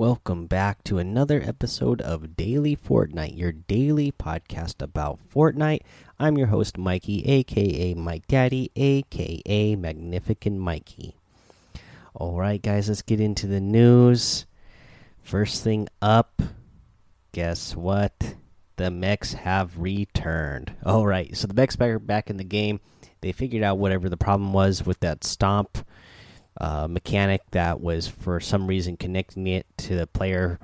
welcome back to another episode of Daily Fortnite, your daily podcast about Fortnite. I'm your host, Mikey, aka Mike Daddy, aka Magnificent Mikey. All right, guys, let's get into the news. First thing up, guess what? The mechs have returned. All right, so the mechs are back in the game. They figured out whatever the problem was with that stomp uh, mechanic that was for some reason connecting it to the player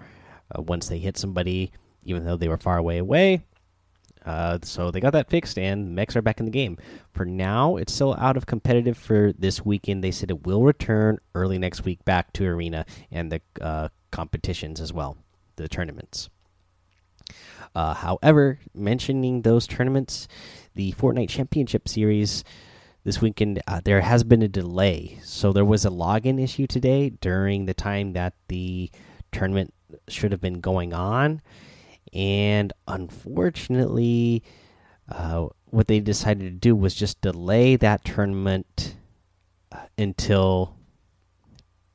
uh, once they hit somebody, even though they were far away away. Uh, so they got that fixed, and mechs are back in the game. For now, it's still out of competitive for this weekend. They said it will return early next week back to arena and the uh, competitions as well, the tournaments. Uh, however, mentioning those tournaments, the Fortnite Championship Series this weekend uh, there has been a delay. So there was a login issue today during the time that the tournament should have been going on. And unfortunately uh, what they decided to do was just delay that tournament uh, until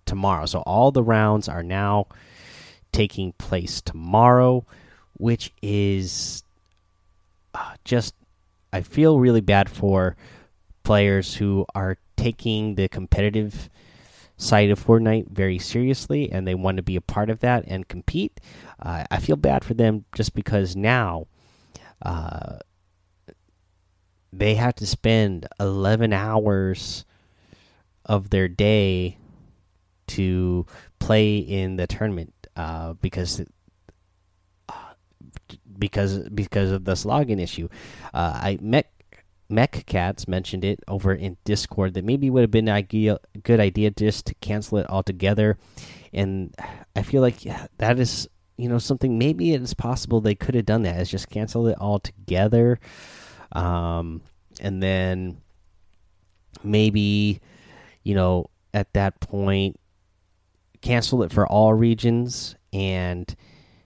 tomorrow. So all the rounds are now taking place tomorrow which is uh, just i feel really bad for players who are taking the competitive side of Fortnite very seriously and they want to be a part of that and compete. Uh, I feel bad for them just because now uh, they have to spend 11 hours of their day to play in the tournament uh, because uh, because because of this login issue. Uh, I met Mech Cats mentioned it over in Discord that maybe would have been a good idea just to cancel it altogether. And I feel like that is, you know, something maybe it is possible they could have done that is just cancel it altogether. Um, and then maybe, you know, at that point, cancel it for all regions and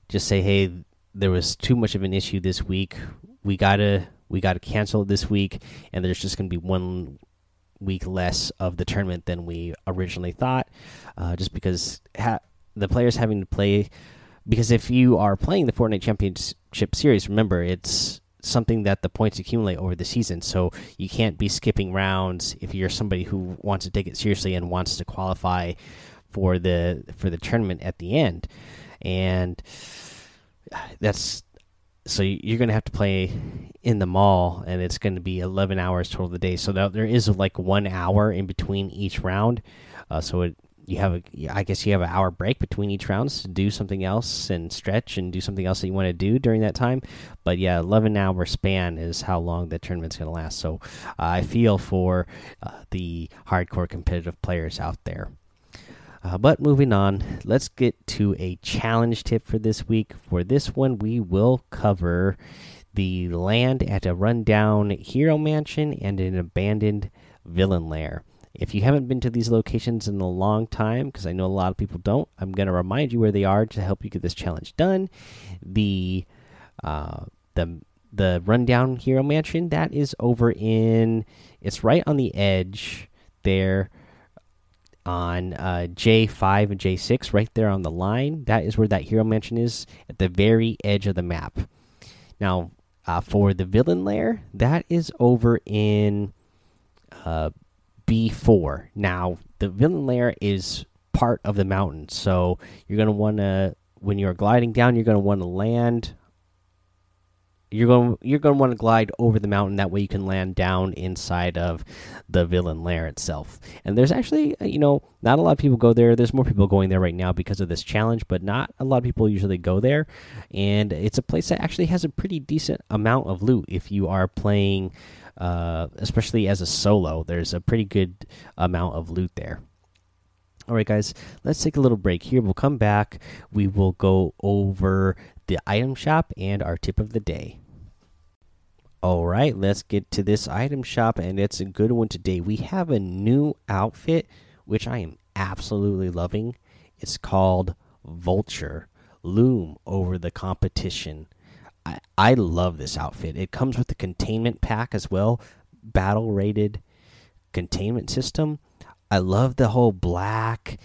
just say, hey, there was too much of an issue this week. We got to we got to cancel it this week, and there's just going to be one week less of the tournament than we originally thought, uh, just because the players having to play. Because if you are playing the Fortnite Championship Series, remember it's something that the points accumulate over the season, so you can't be skipping rounds if you're somebody who wants to take it seriously and wants to qualify for the for the tournament at the end, and that's so you're going to have to play in the mall and it's going to be 11 hours total of the day. So there is like one hour in between each round. Uh, so it, you have a i guess you have an hour break between each rounds to do something else and stretch and do something else that you want to do during that time. But yeah 11 hour span is how long the tournament's going to last. So uh, i feel for uh, the hardcore competitive players out there uh, but moving on, let's get to a challenge tip for this week. For this one, we will cover the land at a rundown hero mansion and an abandoned villain lair. If you haven't been to these locations in a long time, because I know a lot of people don't, I'm going to remind you where they are to help you get this challenge done. The uh, the the rundown hero mansion that is over in it's right on the edge there on uh, J5 and J6, right there on the line. That is where that hero mansion is at the very edge of the map. Now, uh, for the villain lair, that is over in uh, B4. Now, the villain lair is part of the mountain, so you're going to want to, when you're gliding down, you're going to want to land you're going you're going to want to glide over the mountain. That way you can land down inside of the villain lair itself. And there's actually uh, you know not a lot of people go there. There's more people going there right now because of this challenge but not a lot of people usually go there. And it's a place that actually has a pretty decent amount of loot if you are playing uh, especially as a solo. There's a pretty good amount of loot there. All right, guys, let's take a little break here. We'll come back. We will go over the item shop and our tip of the day. All right, let's get to this item shop, and it's a good one today. We have a new outfit, which I am absolutely loving. It's called Vulture. Loom over the competition. I, I love this outfit. It comes with the containment pack as well, battle rated containment system. I love the whole black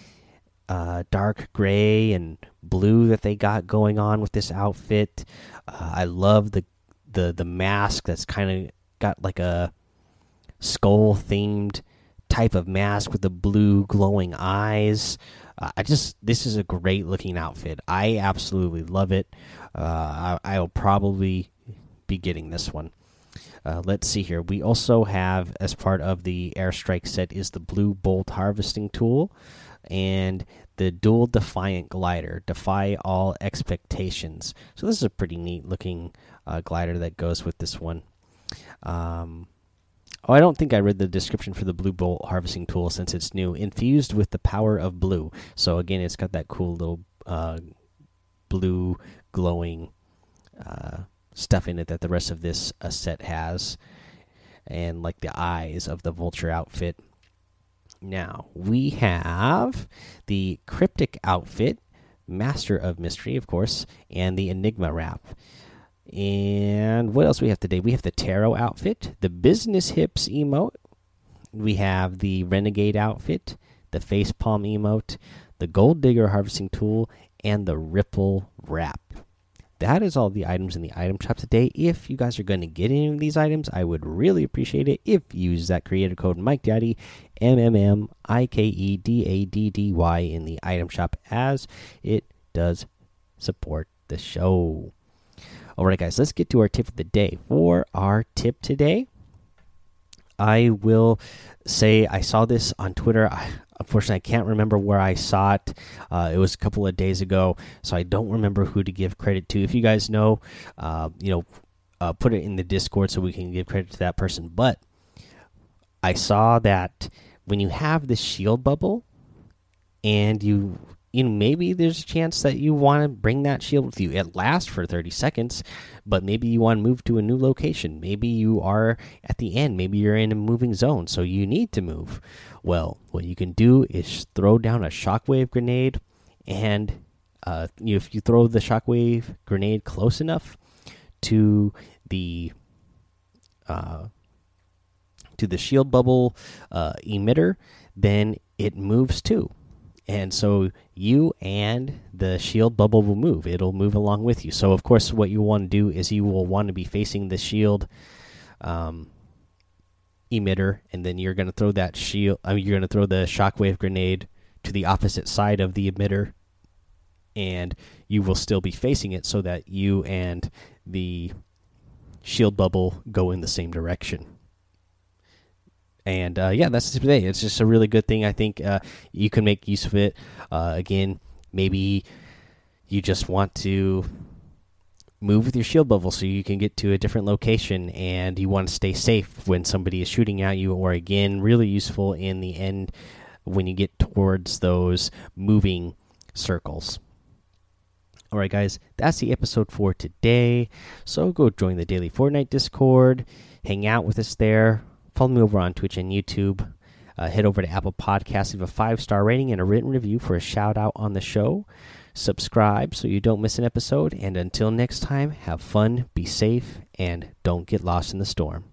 uh, dark gray and blue that they got going on with this outfit. Uh, I love the the the mask that's kind of got like a skull themed type of mask with the blue glowing eyes. Uh, I just this is a great looking outfit. I absolutely love it. Uh, I, will probably be getting this one. Uh, let's see here. We also have, as part of the airstrike set, is the blue bolt harvesting tool and the dual defiant glider. Defy all expectations. So this is a pretty neat looking uh, glider that goes with this one. Um, Oh, I don't think I read the description for the blue bolt harvesting tool since it's new. Infused with the power of blue. So again, it's got that cool little uh, blue glowing uh, stuff in it that the rest of this uh, set has, and like the eyes of the vulture outfit. Now we have the cryptic outfit, master of mystery, of course, and the enigma wrap. And what else we have today? We have the tarot outfit, the business hips emote. We have the renegade outfit, the face palm emote, the gold digger harvesting tool, and the ripple wrap. That is all the items in the item shop today. If you guys are going to get any of these items, I would really appreciate it if you use that creator code Mike Daddy, M M M I K E D A D D Y in the item shop, as it does support the show. All right, guys, let's get to our tip of the day. For our tip today, I will say I saw this on Twitter. I, unfortunately, I can't remember where I saw it. Uh, it was a couple of days ago, so I don't remember who to give credit to. If you guys know, uh, you know, uh, put it in the Discord so we can give credit to that person. But I saw that when you have the shield bubble and you you know maybe there's a chance that you want to bring that shield with you. It lasts for 30 seconds but maybe you want to move to a new location. Maybe you are at the end. Maybe you're in a moving zone so you need to move. Well what you can do is throw down a shockwave grenade and uh, if you throw the shockwave grenade close enough to the uh, to the shield bubble uh, emitter then it moves too and so you and the shield bubble will move. It'll move along with you. So of course what you want to do is you will want to be facing the shield um, emitter and then you're going to throw that shield I mean, you're going to throw the shockwave grenade to the opposite side of the emitter and you will still be facing it so that you and the shield bubble go in the same direction and uh, yeah, that's today. It's just a really good thing. I think uh, you can make use of it. Uh, again, maybe you just want to move with your shield bubble so you can get to a different location, and you want to stay safe when somebody is shooting at you. Or again, really useful in the end when you get towards those moving circles. All right, guys, that's the episode for today. So go join the daily Fortnite Discord, hang out with us there Follow me over on Twitch and YouTube. Uh, head over to Apple Podcasts, leave a five star rating and a written review for a shout out on the show. Subscribe so you don't miss an episode. And until next time, have fun, be safe, and don't get lost in the storm.